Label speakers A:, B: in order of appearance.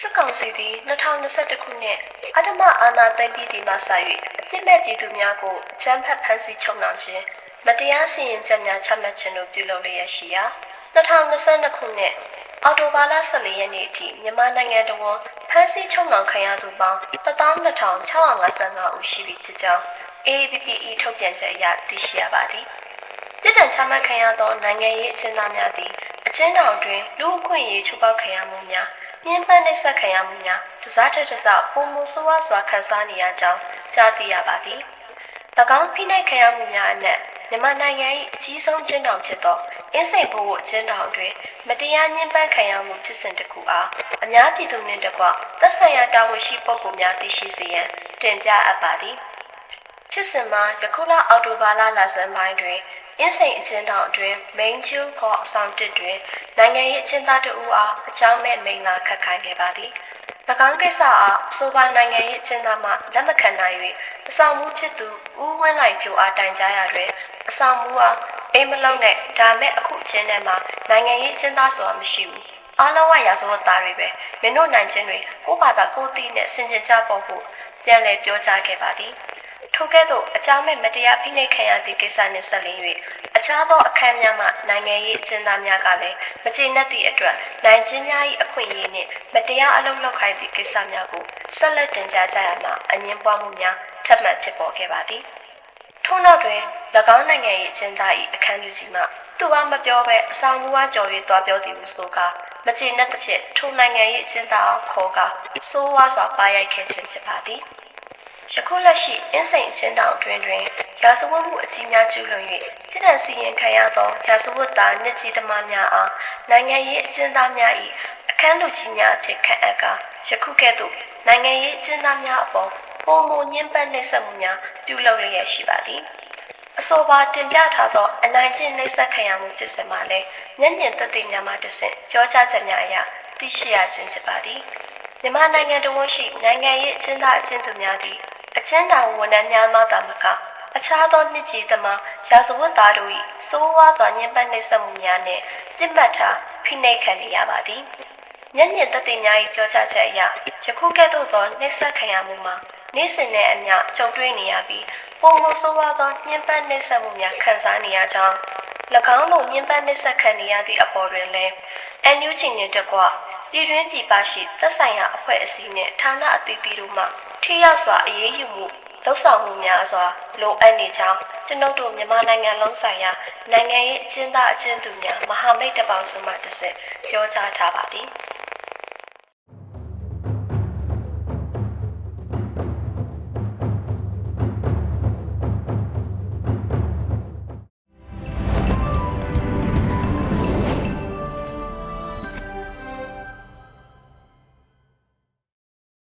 A: စစ်ကောင်စီသည်2021ခုနှစ်အဓမ္မအာဏာသိမ်းပြီးဒီမှစ၍အပြစ်မဲ့ပြည်သူများကိုအကြမ်းဖက်ဖမ်းဆီးချုပ်နှောင်ခြင်းမတရားစီရင်ချက်များချမှတ်ခြင်းတို့ပြုလုပ်လျက်ရှိရာ2022ခုနှစ်အော်တိုဘာလ14ရက်နေ့အထိမြန်မာနိုင်ငံတော်ဝန်ဖမ်းဆီးချုပ်နှောင်ခံရသူပေါင်း12655ဦးရှိပြီဖြစ်ကြောင်း AAPPE ထုတ်ပြန်ချက်အရသိရှိရပါသည်။ပြည်ထန်ချမှတ်ခံရသောနိုင်ငံရေးအကျဉ်းသားများသည်အကျဉ်းထောင်တွင်လူအခွင့်အရေးချိုးဖောက်ခံရမှုများ ညှဉ်းပန်းနှိပ်စက်ခံရမှုများတစားထက်တစားပုံမှုဆိုးဝါးစွာခံစားနေရကြောင်းကြားသိရပါသည်။၎င်းဖိနှိပ်ခံရမှုများအနက်မြန်မာနိုင်ငံ၏အကြီးဆုံးကျင်းတောင်ဖြစ်သောအင်းစိန်ဘိုးကျင်းတောင်တွင်မတရားညှဉ်းပန်းခံရမှုဖြစ်စဉ်တစ်ခုအားအများပြည်သူနှင့်တကွသက်ဆိုင်ရာတာဝန်ရှိပုဂ္ဂိုလ်များသိရှိစေရန်တင်ပြအပ်ပါသည်။ဖြစ်စဉ်မှာယခုလအောက်တိုဘာလလဆန်းပိုင်းတွင် အင်းစိန်အချင်းတောင်အတွင်းမိန်ကျူခေါ်အဆောင်တစ်တွင်နိုင်ငံရေးအချင်းသားတဦးအားအကြောင်းမဲ့မိန်လာခတ်ခိုင်းခဲ့ပါသည်၎င်းကိစ္စအားအဆိုပါနိုင်ငံရေးအချင်းသားမှလက်မခံနိုင်၍အဆောင်မှုဖြစ်သူဦးဝင်းလိုက်ဖြိုအားတိုင်ကြားရတွင်အဆောင်မှုအားအိမ်မလုံးနဲ့ဒါမဲ့အခုအချင်းထဲမှာနိုင်ငံရေးအချင်းသားဆိုတာမရှိဘူးအားလုံးကရာဇဝတ်သားတွေပဲမင်းတို့နိုင်ချင်းတွေကိုယ့်ဘာသာကိုယ်သိနဲ့ဆင်ခြင်ကြဖို့ဖို့ပြန်လည်ပြောကြားခဲ့ပါသည် ထိုကဲ့သို့အကြောင်းမဲ့မတရားဖိနှိပ်ခံရသည့်ကိစ္စနှင့်ဆက်လျင်း၍အခြားသောအခမ်းများမှနိုင်ငံရေးအကျဉ်းသားများကလည်းမကျေနပ်သည့်အတွက်နိုင်ချင်းများ၏အခွင့်အရေးနှင့်မတရားအလုပ်လုပ်ခိုင်းသည့်ကိစ္စများကိုဆက်လက်တင်ပြကြရမှာအငင်းပွားမှုများထပ်မံဖြစ်ပေါ်ခဲ့ပါသည်ထို့နောက်တွင်၎င်းနိုင်ငံ၏အကျဉ်းသား၏အခမ်းအနားကြီးမှသူအားမပြောဘဲအဆောင်မူအားကြော်၍တွားပြောသည်ဟုဆိုကာမကျေနပ်သဖြင့်ထိုနိုင်ငံ၏အကျဉ်းသားခေါ်ကာစိုးဝါစွာပါရိုက်ခဲ့ခြင်းဖြစ်ပါသည် ယခုလက်ရှိအင်းစိန်အချင်းတောင်တွင်တွင်ရာဇဝတ်မှုအကြီးများကျူးလွန်၍ပြည်ထောင်စီရင်ခံရသောရာဇဝတ်သားနှစ်ကြီးသမားများအားနိုင်ငံရေးအကျဉ်းသားများ၏အခမ်းလူကြီးများအဖြစ်ခန့်အပ်ကာယခုကဲ့သို့နိုင်ငံရေးအကျဉ်းသားများအပေါ်ပုံမညှဉ်းပန်းနှိပ်စက်မှုများပြုလုပ်လျက်ရှိပါသည်အဆိုပါတင်ပြထားသောအနိုင်ကျင့်နှိပ်စက်ခံရမှုဖြစ်စဉ်မှာလည်းမျက်မြင်သက်သေများမှတဆင့်ပြောကြားချက်များအရသိရှိရခြင်းဖြစ်ပါသည်မြန်မာနိုင်ငံတော်ဝန်ရှိနိုင်ငံရေးအကျဉ်းသားအကျဉ်းသူများသည် အကျဉ်းထောင်ဝန်ထမ်းများမှသာမကအခြားသောနှစ်ကြီးသမားရာဇဝတ်သားတို့၏စိုးဝါးစွာညှဉ်းပန်းနှိပ်စက်မှုများနှင့်ပြစ်မှတ်ထားဖိနှိပ်ခံနေရပါသည်မျက်မြင်သက်သေများ၏ပြောကြားချက်အရယခုကဲ့သို့သောနှိပ်စက်ခံရမှုမှာနေ့စဉ်နဲ့အမျှကြုံတွေ့နေရပြီးပုံမဆိုးဝါးသောညှဉ်းပန်းနှိပ်စက်မှုများခံစားနေရကြောင်း၎ င်းတို့ညှဉ်းပန်းနှိပ်စက်ခံနေရသည့်အပေါ်တွင်လည်းအန်ယူချီနှင့်တကွပြည်တွင်းပြည်ပရှိသက်ဆိုင်ရာအဖွဲ့အစည်းနှင့်ဌာနအသီးသီးတို့မှထိရောက်စွာအရေးယူမှုလှုပ်ဆောင်မှုများစွာလိုအပ်နေကြောင်းကျွန်ုပ်တို့မြန်မာနိုင်ငံလုံးဆိုင်ရာနိုင်ငံရေးအကျဉ်းသားအကျဉ်းသူများမဟာမိတ်တပေါင်းစုမှတစ်ဆက်ပြောကြားထားပါသည်။